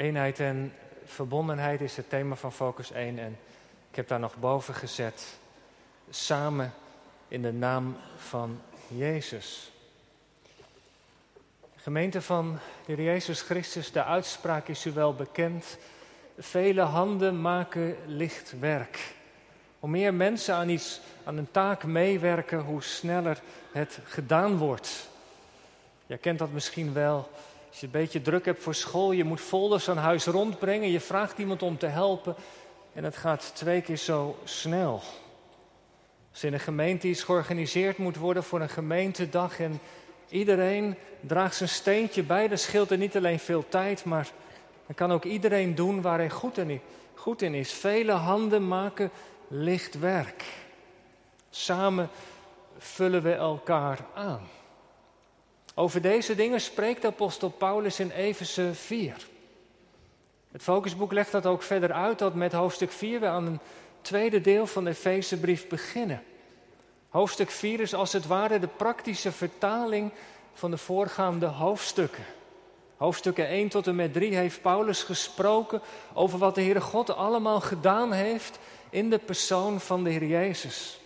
Eenheid en verbondenheid is het thema van Focus 1 en ik heb daar nog boven gezet. Samen in de naam van Jezus. Gemeente van de Heer Jezus Christus, de uitspraak is u wel bekend. Vele handen maken licht werk. Hoe meer mensen aan, iets, aan een taak meewerken, hoe sneller het gedaan wordt. Jij kent dat misschien wel. Als je een beetje druk hebt voor school, je moet folders aan huis rondbrengen, je vraagt iemand om te helpen en het gaat twee keer zo snel. Als in een gemeente iets georganiseerd moet worden voor een gemeentedag en iedereen draagt zijn steentje bij, dan scheelt er niet alleen veel tijd, maar dan kan ook iedereen doen waar hij goed in, goed in is. Vele handen maken licht werk. Samen vullen we elkaar aan. Over deze dingen spreekt apostel Paulus in Efeze 4. Het focusboek legt dat ook verder uit, dat met hoofdstuk 4 we aan een tweede deel van de Efezebrief beginnen. Hoofdstuk 4 is als het ware de praktische vertaling van de voorgaande hoofdstukken. Hoofdstukken 1 tot en met 3 heeft Paulus gesproken over wat de Heere God allemaal gedaan heeft in de persoon van de Heer Jezus.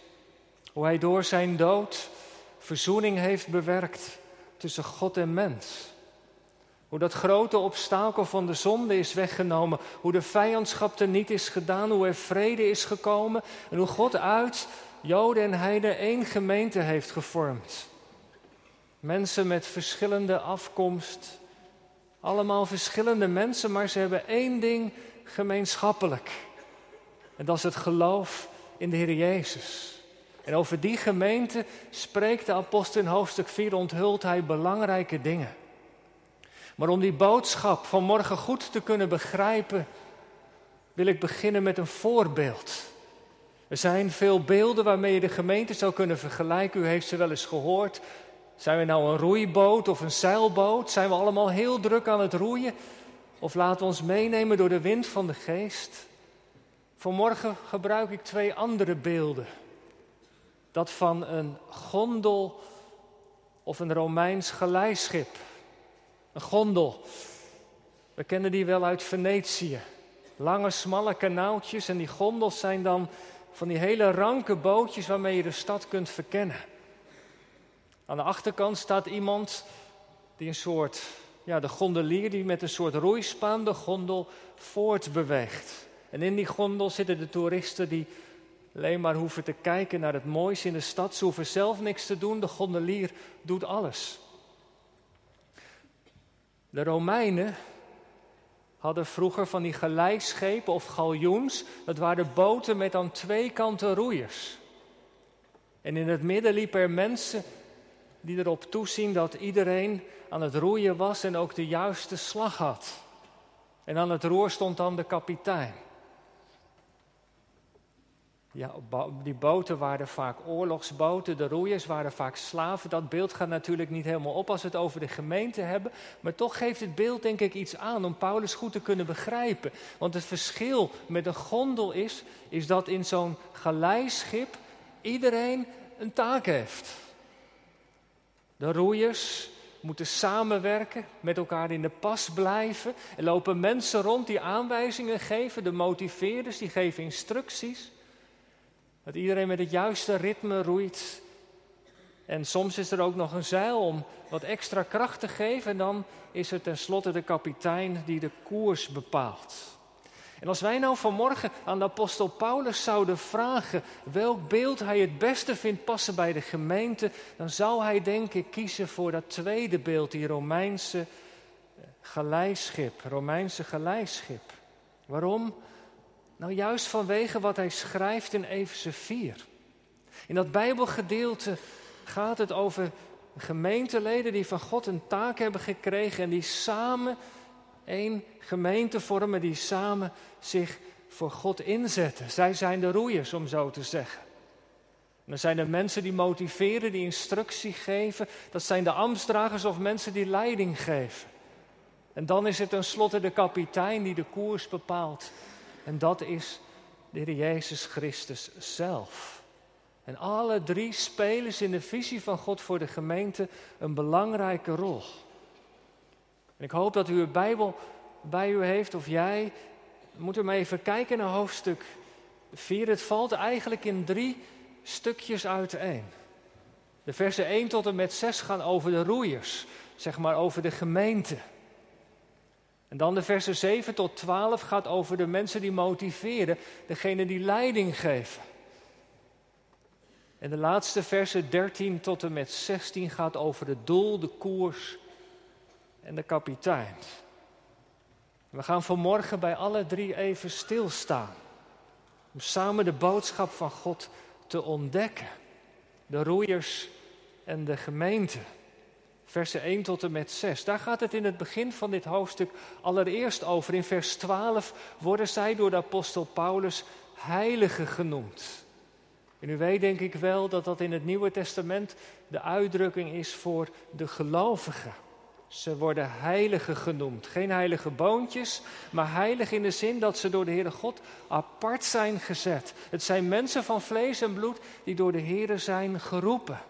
Hoe hij door zijn dood verzoening heeft bewerkt tussen God en mens. Hoe dat grote obstakel van de zonde is weggenomen. Hoe de vijandschap er niet is gedaan. Hoe er vrede is gekomen. En hoe God uit Joden en Heiden één gemeente heeft gevormd. Mensen met verschillende afkomst. Allemaal verschillende mensen, maar ze hebben één ding gemeenschappelijk. En dat is het geloof in de Heer Jezus. En over die gemeente spreekt de apostel in hoofdstuk 4, onthult hij belangrijke dingen. Maar om die boodschap van morgen goed te kunnen begrijpen, wil ik beginnen met een voorbeeld. Er zijn veel beelden waarmee je de gemeente zou kunnen vergelijken. U heeft ze wel eens gehoord. Zijn we nou een roeiboot of een zeilboot? Zijn we allemaal heel druk aan het roeien? Of laten we ons meenemen door de wind van de geest? Vanmorgen gebruik ik twee andere beelden dat van een gondel of een Romeins geleischip. Een gondel. We kennen die wel uit Venetië. Lange, smalle kanaaltjes en die gondels zijn dan van die hele ranke bootjes waarmee je de stad kunt verkennen. Aan de achterkant staat iemand die een soort, ja, de gondelier die met een soort roeispaan de gondel voortbeweegt. En in die gondel zitten de toeristen die alleen maar hoeven te kijken naar het moois in de stad. Ze hoeven zelf niks te doen, de gondelier doet alles. De Romeinen hadden vroeger van die gelijkschepen of galjoens. Dat waren boten met aan twee kanten roeiers. En in het midden liepen er mensen die erop toezien dat iedereen aan het roeien was en ook de juiste slag had. En aan het roer stond dan de kapitein. Ja, die boten waren vaak oorlogsboten, de roeiers waren vaak slaven. Dat beeld gaat natuurlijk niet helemaal op als we het over de gemeente hebben. Maar toch geeft het beeld denk ik iets aan om Paulus goed te kunnen begrijpen. Want het verschil met een gondel is, is dat in zo'n galeischip iedereen een taak heeft. De roeiers moeten samenwerken, met elkaar in de pas blijven. Er lopen mensen rond die aanwijzingen geven, de motiveerders die geven instructies. Dat iedereen met het juiste ritme roeit. En soms is er ook nog een zeil om wat extra kracht te geven. En dan is er tenslotte de kapitein die de koers bepaalt. En als wij nou vanmorgen aan de apostel Paulus zouden vragen welk beeld hij het beste vindt passen bij de gemeente, dan zou hij denk ik kiezen voor dat tweede beeld, die Romeinse galeischip, Romeinse galeischip. Waarom? Nou, juist vanwege wat hij schrijft in Efeze 4. In dat Bijbelgedeelte gaat het over gemeenteleden die van God een taak hebben gekregen en die samen één gemeente vormen, die samen zich voor God inzetten. Zij zijn de roeiers, om zo te zeggen. En dan zijn er mensen die motiveren, die instructie geven. Dat zijn de ambtsdragers of mensen die leiding geven. En dan is het tenslotte de kapitein die de koers bepaalt en dat is de Heer Jezus Christus zelf. En alle drie spelen in de visie van God voor de gemeente een belangrijke rol. En ik hoop dat u uw Bijbel bij u heeft, of jij, moet u maar even kijken naar hoofdstuk 4. Het valt eigenlijk in drie stukjes uiteen. De versen 1 tot en met 6 gaan over de roeiers, zeg maar over de gemeente. En dan de versen 7 tot 12 gaat over de mensen die motiveren, degene die leiding geven. En de laatste versen 13 tot en met 16 gaat over het doel, de koers en de kapitein. We gaan vanmorgen bij alle drie even stilstaan. Om samen de boodschap van God te ontdekken. De roeiers en de gemeente. Versen 1 tot en met 6. Daar gaat het in het begin van dit hoofdstuk allereerst over. In vers 12 worden zij door de apostel Paulus heiligen genoemd. En u weet denk ik wel dat dat in het Nieuwe Testament de uitdrukking is voor de gelovigen. Ze worden heiligen genoemd. Geen heilige boontjes, maar heilig in de zin dat ze door de Heere God apart zijn gezet. Het zijn mensen van vlees en bloed die door de Heere zijn geroepen.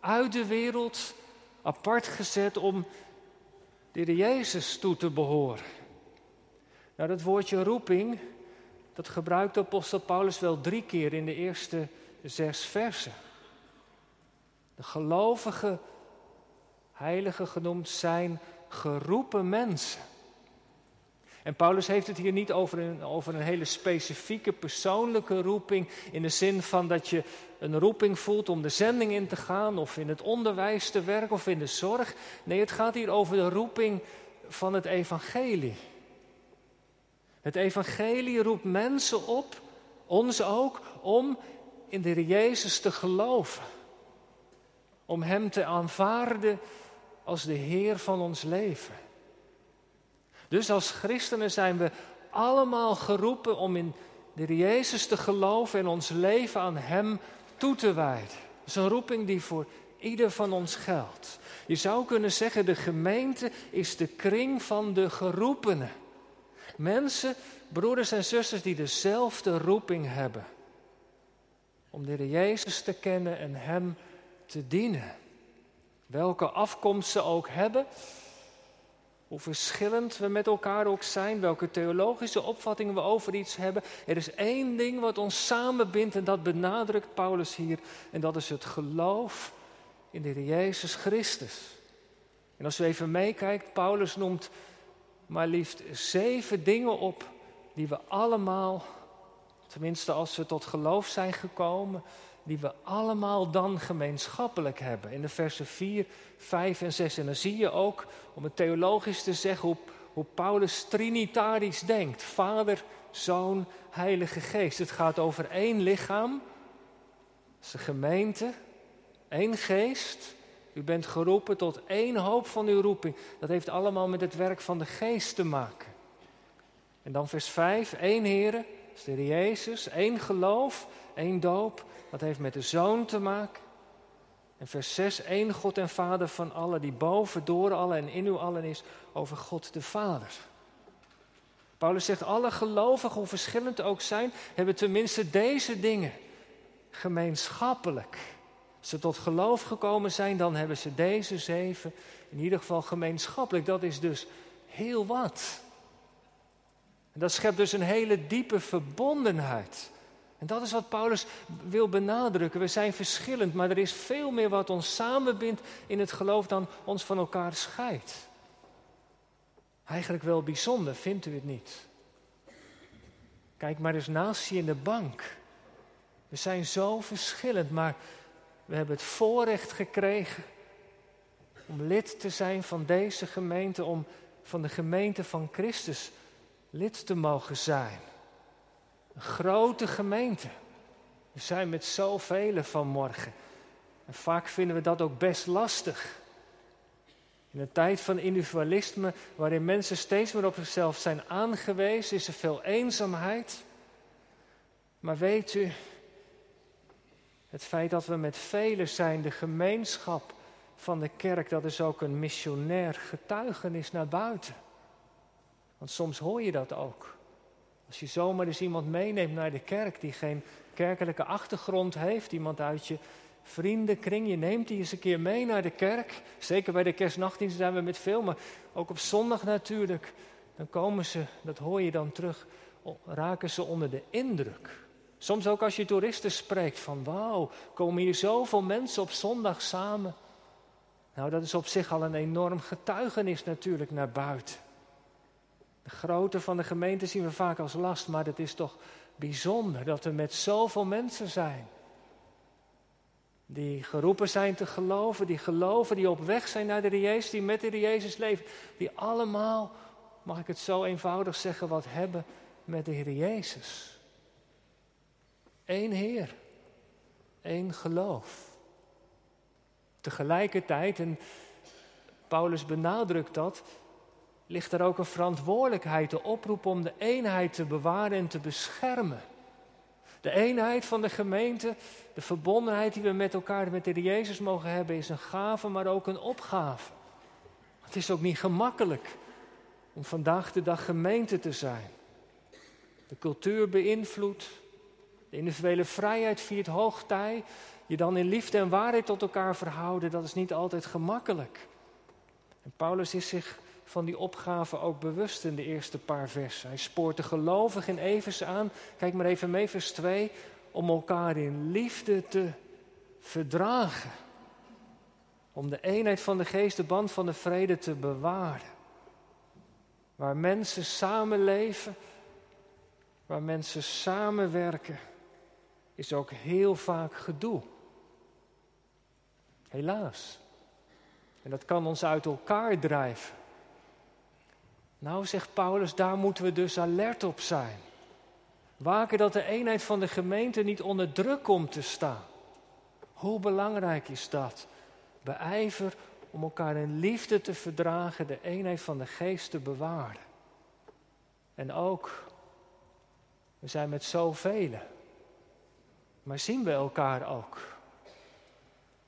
Uit de wereld, apart gezet om de Jezus toe te behoren. Nou, dat woordje roeping, dat gebruikt apostel Paulus wel drie keer in de eerste zes versen. De gelovigen heiligen genoemd zijn geroepen mensen. En Paulus heeft het hier niet over een, over een hele specifieke persoonlijke roeping, in de zin van dat je een roeping voelt om de zending in te gaan, of in het onderwijs te werken, of in de zorg. Nee, het gaat hier over de roeping van het evangelie. Het evangelie roept mensen op, ons ook, om in de Jezus te geloven. Om Hem te aanvaarden als de Heer van ons leven. Dus als christenen zijn we allemaal geroepen om in de Jezus te geloven en ons leven aan Hem toe te wijden. Dat is een roeping die voor ieder van ons geldt. Je zou kunnen zeggen, de gemeente is de kring van de geroepenen. Mensen, broeders en zusters die dezelfde roeping hebben. Om de Jezus te kennen en Hem te dienen. Welke afkomst ze ook hebben, hoe verschillend we met elkaar ook zijn, welke theologische opvattingen we over iets hebben. Er is één ding wat ons samenbindt en dat benadrukt Paulus hier. En dat is het geloof in de Heer Jezus Christus. En als we even meekijken, Paulus noemt maar liefst zeven dingen op die we allemaal, tenminste als we tot geloof zijn gekomen, die we allemaal dan gemeenschappelijk hebben. In de versen 4, 5 en 6. En dan zie je ook, om het theologisch te zeggen, hoe, hoe Paulus trinitarisch denkt. Vader, Zoon, Heilige Geest. Het gaat over één lichaam. Een gemeente, één geest. U bent geroepen tot één hoop van uw roeping. Dat heeft allemaal met het werk van de geest te maken. En dan vers 5, één Here, is Jezus, één geloof, één doop, dat heeft met de Zoon te maken. En vers 6, één God en Vader van allen, die boven, door allen en in u allen is, over God de Vader. Paulus zegt, alle gelovigen, hoe verschillend ook zijn, hebben tenminste deze dingen gemeenschappelijk. Als ze tot geloof gekomen zijn, dan hebben ze deze zeven in ieder geval gemeenschappelijk. Dat is dus heel wat. En dat schept dus een hele diepe verbondenheid. En dat is wat Paulus wil benadrukken. We zijn verschillend, maar er is veel meer wat ons samenbindt in het geloof dan ons van elkaar scheidt. Eigenlijk wel bijzonder, vindt u het niet? Kijk maar eens naast je in de bank. We zijn zo verschillend, maar we hebben het voorrecht gekregen om lid te zijn van deze gemeente, om van de gemeente van Christus lid te mogen zijn. Een grote gemeente. We zijn met zoveel vanmorgen. En vaak vinden we dat ook best lastig. In een tijd van individualisme, waarin mensen steeds meer op zichzelf zijn aangewezen, is er veel eenzaamheid. Maar weet u, het feit dat we met velen zijn, de gemeenschap van de kerk, dat is ook een missionair getuigenis naar buiten. Want soms hoor je dat ook. Als je zomaar eens iemand meeneemt naar de kerk die geen kerkelijke achtergrond heeft, iemand uit je vriendenkring, je neemt die eens een keer mee naar de kerk. Zeker bij de kerstnachtdienst zijn we met veel, maar ook op zondag natuurlijk. dan komen ze, dat hoor je dan terug, raken ze onder de indruk. Soms ook als je toeristen spreekt van wauw, komen hier zoveel mensen op zondag samen. Nou, dat is op zich al een enorm getuigenis natuurlijk naar buiten. De grootte van de gemeente zien we vaak als last, maar het is toch bijzonder dat we met zoveel mensen zijn. Die geroepen zijn te geloven, die geloven, die op weg zijn naar de Jezus, die met de Jezus leven. Die allemaal, mag ik het zo eenvoudig zeggen, wat hebben met de Heer Jezus. Eén Heer, één geloof. Tegelijkertijd, en Paulus benadrukt dat, ligt er ook een verantwoordelijkheid, de oproep om de eenheid te bewaren en te beschermen. De eenheid van de gemeente, de verbondenheid die we met elkaar, met de Jezus mogen hebben, is een gave, maar ook een opgave. Het is ook niet gemakkelijk om vandaag de dag gemeente te zijn. De cultuur beïnvloedt, de individuele vrijheid viert hoogtij. Je dan in liefde en waarheid tot elkaar verhouden, dat is niet altijd gemakkelijk. En Paulus is zich van die opgave ook bewust in de eerste paar versen. Hij spoort de gelovigen in Evers aan, kijk maar even mee, vers 2, om elkaar in liefde te verdragen. Om de eenheid van de geest, de band van de vrede te bewaren. Waar mensen samenleven, waar mensen samenwerken, is ook heel vaak gedoe. Helaas. En dat kan ons uit elkaar drijven. Nou, zegt Paulus, daar moeten we dus alert op zijn. Waken dat de eenheid van de gemeente niet onder druk komt te staan. Hoe belangrijk is dat? Beijver om elkaar in liefde te verdragen, de eenheid van de geest te bewaren. En ook, we zijn met zoveel, maar zien we elkaar ook?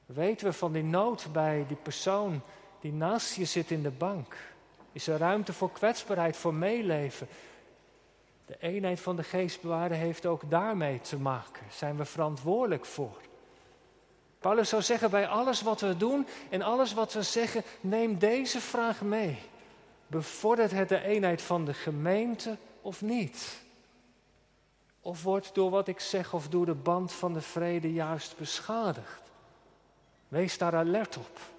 Weten we van die nood bij die persoon die naast je zit in de bank? Is er ruimte voor kwetsbaarheid, voor meeleven? De eenheid van de geest bewaren heeft ook daarmee te maken. Zijn we verantwoordelijk voor? Paulus zou zeggen bij alles wat we doen en alles wat we zeggen, neem deze vraag mee. Bevordert het de eenheid van de gemeente of niet? Of wordt door wat ik zeg of door de band van de vrede juist beschadigd? Wees daar alert op.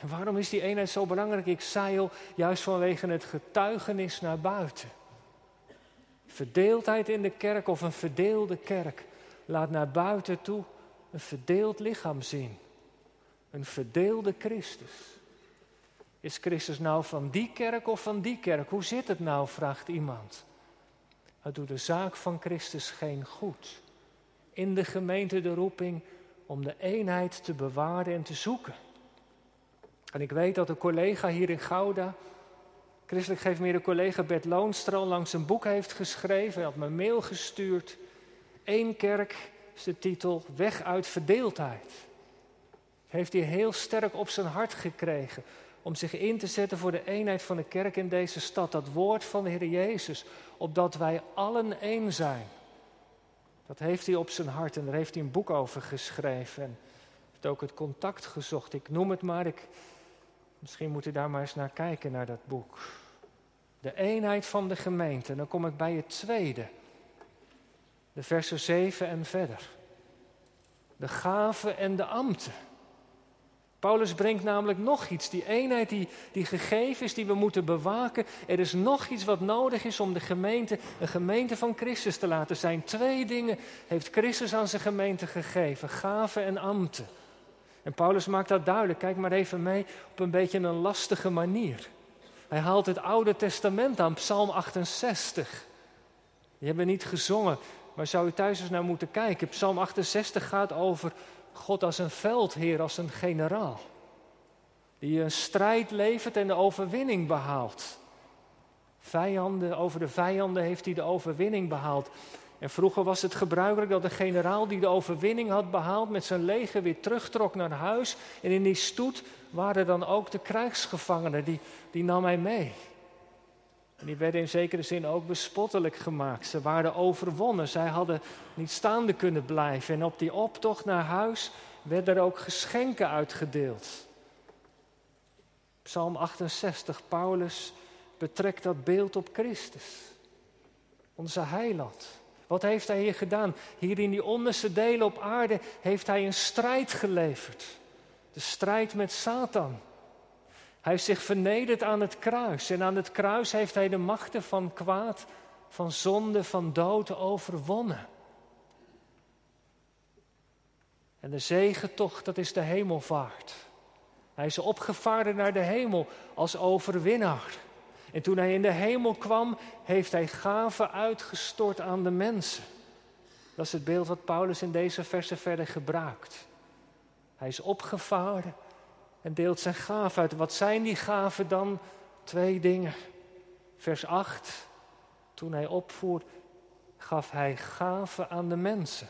En waarom is die eenheid zo belangrijk? Ik zei al, juist vanwege het getuigenis naar buiten. Verdeeldheid in de kerk of een verdeelde kerk laat naar buiten toe een verdeeld lichaam zien. Een verdeelde Christus. Is Christus nou van die kerk of van die kerk? Hoe zit het nou, vraagt iemand. Het doet de zaak van Christus geen goed. In de gemeente de roeping om de eenheid te bewaren en te zoeken. En ik weet dat een collega hier in Gouda, christelijk geeft meer de collega Bert Loonstra, langs een boek heeft geschreven. Hij had me een mail gestuurd. Eén kerk is de titel Weg uit verdeeldheid. Heeft hij heel sterk op zijn hart gekregen om zich in te zetten voor de eenheid van de kerk in deze stad. Dat woord van de Heer Jezus, opdat wij allen één zijn. Dat heeft hij op zijn hart en daar heeft hij een boek over geschreven. En heeft ook het contact gezocht. Ik noem het maar, ik, Misschien moet u daar maar eens naar kijken, naar dat boek. De eenheid van de gemeente. Dan kom ik bij het tweede. De versen 7 en verder. De gaven en de ambten. Paulus brengt namelijk nog iets. Die eenheid die, die gegeven is, die we moeten bewaken. Er is nog iets wat nodig is om de gemeente een gemeente van Christus te laten zijn. Twee dingen heeft Christus aan zijn gemeente gegeven: gaven en ambten. En Paulus maakt dat duidelijk. Kijk maar even mee op een beetje een lastige manier. Hij haalt het Oude Testament aan, Psalm 68. Die hebben we niet gezongen, maar zou u thuis eens naar moeten kijken. Psalm 68 gaat over God als een veldheer, als een generaal. Die een strijd levert en de overwinning behaalt. Vijanden, over de vijanden heeft hij de overwinning behaald. En vroeger was het gebruikelijk dat de generaal die de overwinning had behaald met zijn leger weer terugtrok naar huis. En in die stoet waren dan ook de krijgsgevangenen, die, die nam hij mee. Die werden in zekere zin ook bespottelijk gemaakt. Ze waren overwonnen, zij hadden niet staande kunnen blijven. En op die optocht naar huis werden er ook geschenken uitgedeeld. Psalm 68, Paulus betrekt dat beeld op Christus, onze heiland. Wat heeft hij hier gedaan? Hier in die onderste delen op aarde heeft hij een strijd geleverd. De strijd met Satan. Hij heeft zich vernederd aan het kruis. En aan het kruis heeft hij de machten van kwaad, van zonde, van dood overwonnen. En de zegentocht, dat is de hemelvaart. Hij is opgevaren naar de hemel als overwinnaar. En toen hij in de hemel kwam, heeft hij gaven uitgestort aan de mensen. Dat is het beeld wat Paulus in deze verse verder gebruikt. Hij is opgevaren en deelt zijn gaven uit. Wat zijn die gaven dan? Twee dingen. Vers 8. Toen hij opvoert, gaf hij gaven aan de mensen.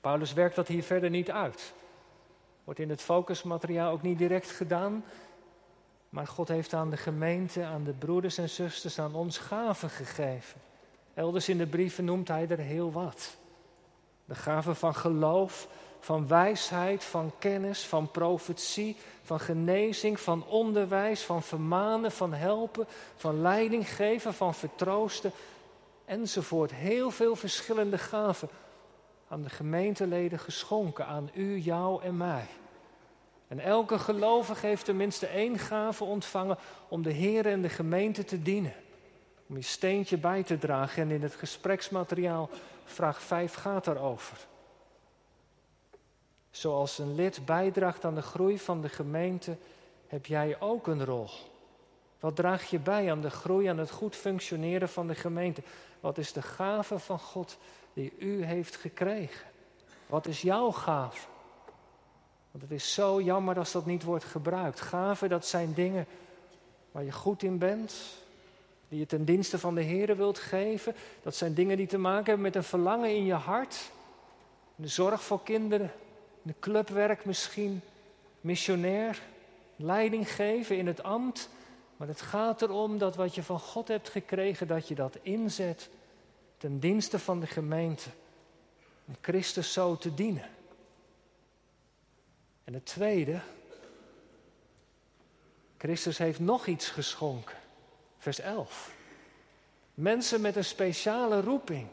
Paulus werkt dat hier verder niet uit. Wordt in het focusmateriaal ook niet direct gedaan. Maar God heeft aan de gemeente, aan de broeders en zusters, aan ons gaven gegeven. Elders in de brieven noemt hij er heel wat. De gaven van geloof, van wijsheid, van kennis, van profetie, van genezing, van onderwijs, van vermanen, van helpen, van leiding geven, van vertroosten enzovoort. Heel veel verschillende gaven aan de gemeenteleden geschonken, aan u, jou en mij. En elke gelovige heeft tenminste één gave ontvangen om de Heer en de gemeente te dienen. Om je steentje bij te dragen. En in het gespreksmateriaal, vraag 5, gaat daarover. Zoals een lid bijdraagt aan de groei van de gemeente, heb jij ook een rol. Wat draag je bij aan de groei, aan het goed functioneren van de gemeente? Wat is de gave van God die u heeft gekregen? Wat is jouw gave? Want het is zo jammer als dat niet wordt gebruikt. Gaven, dat zijn dingen waar je goed in bent, die je ten dienste van de Heer wilt geven. Dat zijn dingen die te maken hebben met een verlangen in je hart. De zorg voor kinderen, de clubwerk misschien, missionair, leiding geven in het ambt. Maar het gaat erom dat wat je van God hebt gekregen, dat je dat inzet ten dienste van de gemeente. Om Christus zo te dienen. En het tweede, Christus heeft nog iets geschonken. Vers 11. Mensen met een speciale roeping.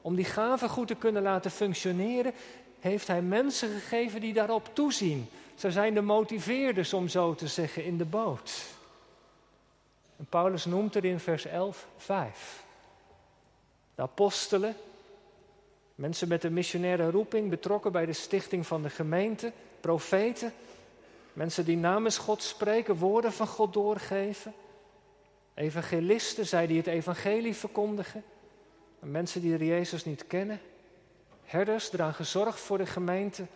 Om die gaven goed te kunnen laten functioneren, heeft hij mensen gegeven die daarop toezien. Ze zijn de motiveerders, om zo te zeggen, in de boot. En Paulus noemt er in vers 11 vijf. De apostelen, mensen met een missionaire roeping, betrokken bij de stichting van de gemeente, profeten, mensen die namens God spreken, woorden van God doorgeven, evangelisten, zij die het evangelie verkondigen, mensen die Jezus niet kennen, herders dragen zorg voor de gemeente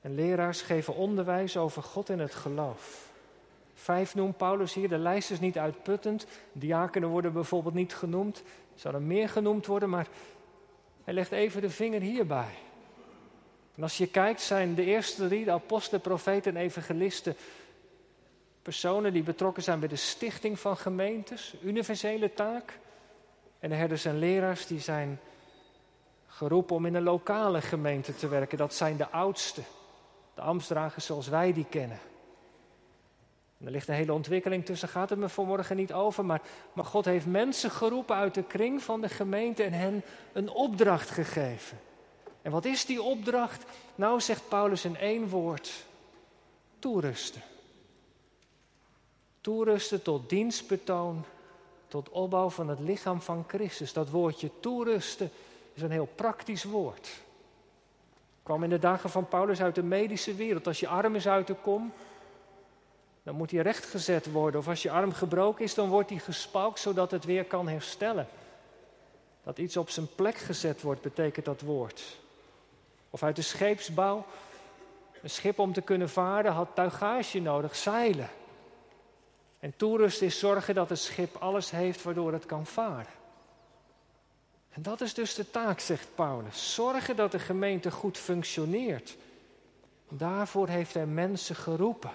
en leraars geven onderwijs over God en het geloof. Vijf noemt Paulus hier, de lijst is niet uitputtend. Diakenen worden bijvoorbeeld niet genoemd. Zouden meer genoemd worden, maar hij legt even de vinger hierbij. En als je kijkt, zijn de eerste drie, de apostelen, profeten en evangelisten, personen die betrokken zijn bij de stichting van gemeentes, universele taak. En de herders en leraars die zijn geroepen om in een lokale gemeente te werken. Dat zijn de oudsten, de ambtsdragers zoals wij die kennen. En er ligt een hele ontwikkeling tussen, gaat het me vanmorgen niet over. Maar, maar God heeft mensen geroepen uit de kring van de gemeente en hen een opdracht gegeven. En wat is die opdracht? Nou, zegt Paulus in één woord: toerusten. Toerusten tot dienstbetoon, tot opbouw van het lichaam van Christus. Dat woordje toerusten is een heel praktisch woord. kwam in de dagen van Paulus uit de medische wereld. Als je arm is uit de kom, dan moet hij rechtgezet worden. Of als je arm gebroken is, dan wordt hij gespalkt zodat het weer kan herstellen. Dat iets op zijn plek gezet wordt, betekent dat woord. Of uit de scheepsbouw. Een schip om te kunnen varen had tuigage nodig, zeilen. En toerust is zorgen dat het schip alles heeft waardoor het kan varen. En dat is dus de taak, zegt Paulus. Zorgen dat de gemeente goed functioneert. Daarvoor heeft hij mensen geroepen.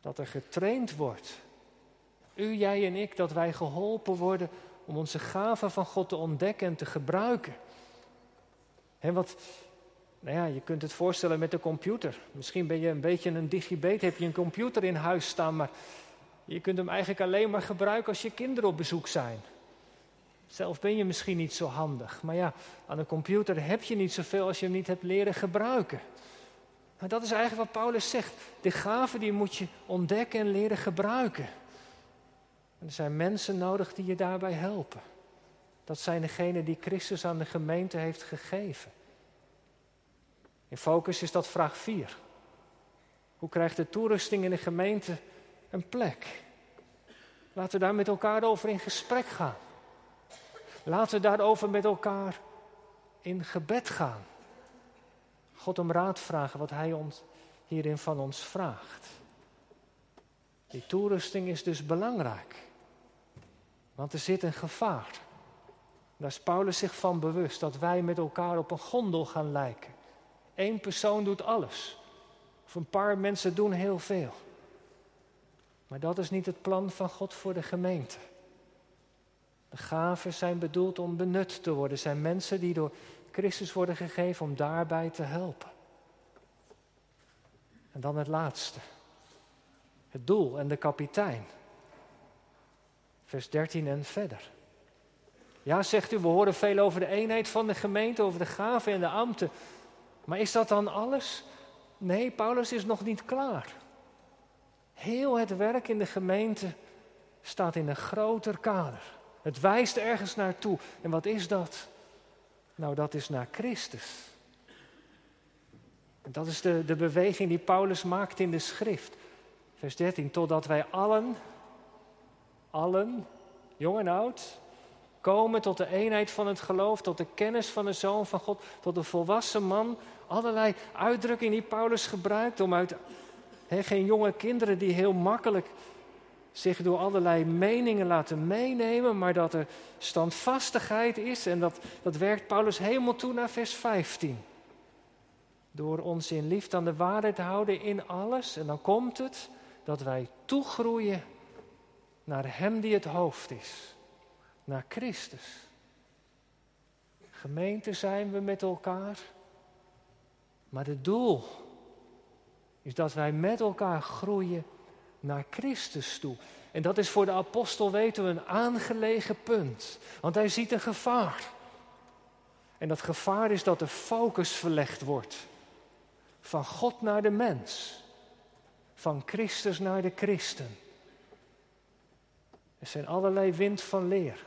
Dat er getraind wordt. U, jij en ik, dat wij geholpen worden om onze gaven van God te ontdekken en te gebruiken. En wat, Nou ja, je kunt het voorstellen met de computer. Misschien ben je een beetje een digibet, heb je een computer in huis staan, maar je kunt hem eigenlijk alleen maar gebruiken als je kinderen op bezoek zijn. Zelf ben je misschien niet zo handig, maar ja, aan een computer heb je niet zoveel als je hem niet hebt leren gebruiken. Nou, dat is eigenlijk wat Paulus zegt. De gaven die moet je ontdekken en leren gebruiken. En er zijn mensen nodig die je daarbij helpen. Dat zijn degenen die Christus aan de gemeente heeft gegeven. In focus is dat vraag 4. Hoe krijgt de toerusting in de gemeente een plek? Laten we daar met elkaar over in gesprek gaan. Laten we daarover met elkaar in gebed gaan. God om raad vragen wat Hij ons hierin van ons vraagt. Die toerusting is dus belangrijk. Want er zit een gevaar. Daar is Paulus zich van bewust dat wij met elkaar op een gondel gaan lijken. Eén persoon doet alles. Of een paar mensen doen heel veel. Maar dat is niet het plan van God voor de gemeente. De gaven zijn bedoeld om benut te worden. Zijn mensen die door Christus worden gegeven om daarbij te helpen. En dan het laatste. Het doel en de kapitein. Vers 13 en verder. Ja, zegt u, we horen veel over de eenheid van de gemeente, over de gaven en de ambten. Maar is dat dan alles? Nee, Paulus is nog niet klaar. Heel het werk in de gemeente staat in een groter kader. Het wijst ergens naartoe. En wat is dat? Nou, dat is naar Christus. Dat is de, de beweging die Paulus maakt in de schrift. Vers 13, totdat wij allen, allen, jong en oud, komen tot de eenheid van het geloof, tot de kennis van de Zoon van God, tot de volwassen man. Allerlei uitdrukkingen die Paulus gebruikt om uit geen jonge kinderen die heel makkelijk zich door allerlei meningen laten meenemen, maar dat er standvastigheid is. En dat, dat werkt Paulus helemaal toe naar vers 15. Door ons in liefde aan de waarheid te houden in alles. En dan komt het dat wij toegroeien naar Hem die het hoofd is. Naar Christus. Gemeente zijn we met elkaar. Maar het doel is dat wij met elkaar groeien naar Christus toe. En dat is voor de apostel, weten we, een aangelegen punt. Want hij ziet een gevaar. En dat gevaar is dat de focus verlegd wordt. Van God naar de mens. Van Christus naar de christen. Er zijn allerlei wind van leer.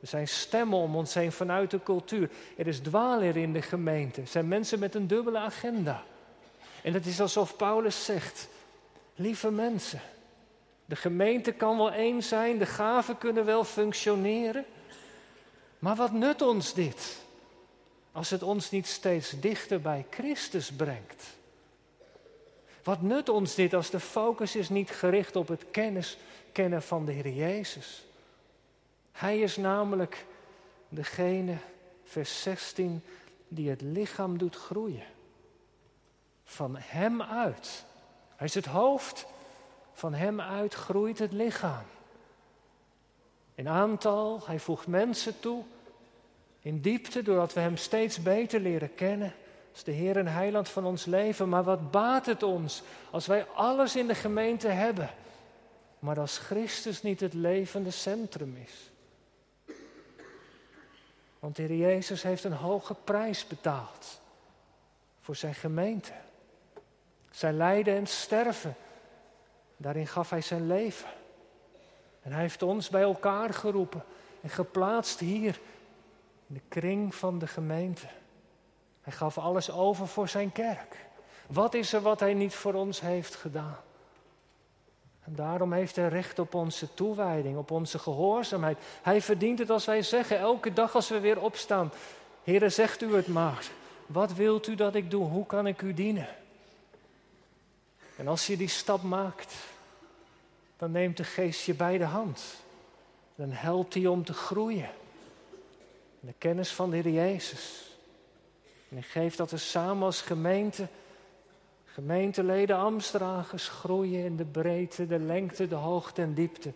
Er zijn stemmen om ons heen vanuit de cultuur. Er is dwaalleer in de gemeente. Er zijn mensen met een dubbele agenda. En het is alsof Paulus zegt: Lieve mensen, de gemeente kan wel één zijn, de gaven kunnen wel functioneren. Maar wat nut ons dit? Als het ons niet steeds dichter bij Christus brengt. Wat nut ons dit als de focus is niet gericht op het kennis, kennen van de Heer Jezus? Hij is namelijk degene, vers 16, die het lichaam doet groeien. Van Hem uit. Hij is het hoofd van hem uit groeit het lichaam. In aantal, hij voegt mensen toe. In diepte, doordat we hem steeds beter leren kennen. Als de Heer en Heiland van ons leven. Maar wat baat het ons als wij alles in de gemeente hebben. Maar als Christus niet het levende centrum is. Want de Heer Jezus heeft een hoge prijs betaald. Voor zijn gemeente. Zijn lijden en sterven Daarin gaf hij zijn leven. En hij heeft ons bij elkaar geroepen en geplaatst hier in de kring van de gemeente. Hij gaf alles over voor zijn kerk. Wat is er wat hij niet voor ons heeft gedaan? En daarom heeft hij recht op onze toewijding, op onze gehoorzaamheid. Hij verdient het als wij zeggen, elke dag als we weer opstaan. Heere, zegt u het maar. Wat wilt u dat ik doe? Hoe kan ik u dienen? En als je die stap maakt, dan neemt de geest je bij de hand. Dan helpt hij om te groeien. In de kennis van de Heer Jezus. En hij geeft dat we samen als gemeente, gemeenteleden, Amstragers, groeien in de breedte, de lengte, de hoogte en diepte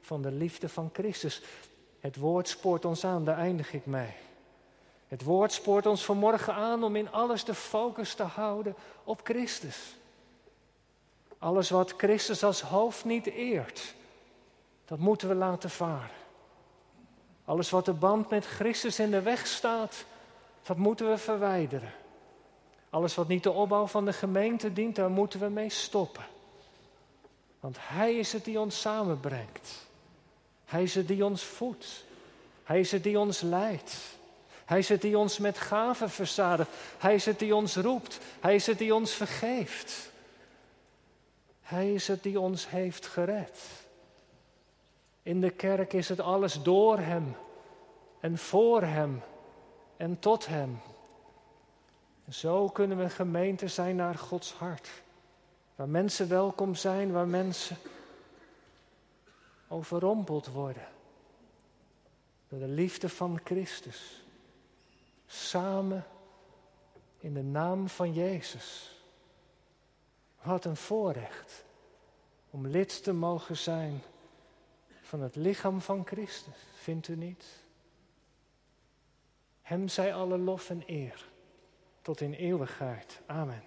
van de liefde van Christus. Het woord spoort ons aan, daar eindig ik mee. Het woord spoort ons vanmorgen aan om in alles de focus te houden op Christus. Alles wat Christus als hoofd niet eert, dat moeten we laten varen. Alles wat de band met Christus in de weg staat, dat moeten we verwijderen. Alles wat niet de opbouw van de gemeente dient, daar moeten we mee stoppen. Want Hij is het die ons samenbrengt. Hij is het die ons voedt. Hij is het die ons leidt. Hij is het die ons met gaven verzadigt. Hij is het die ons roept. Hij is het die ons vergeeft. Hij is het die ons heeft gered. In de kerk is het alles door Hem en voor Hem en tot Hem. Zo kunnen we gemeente zijn naar Gods hart. Waar mensen welkom zijn, waar mensen overrompeld worden. Door de liefde van Christus. Samen in de naam van Jezus. Wat een voorrecht om lid te mogen zijn van het lichaam van Christus, vindt u niet? Hem zij alle lof en eer tot in eeuwigheid. Amen.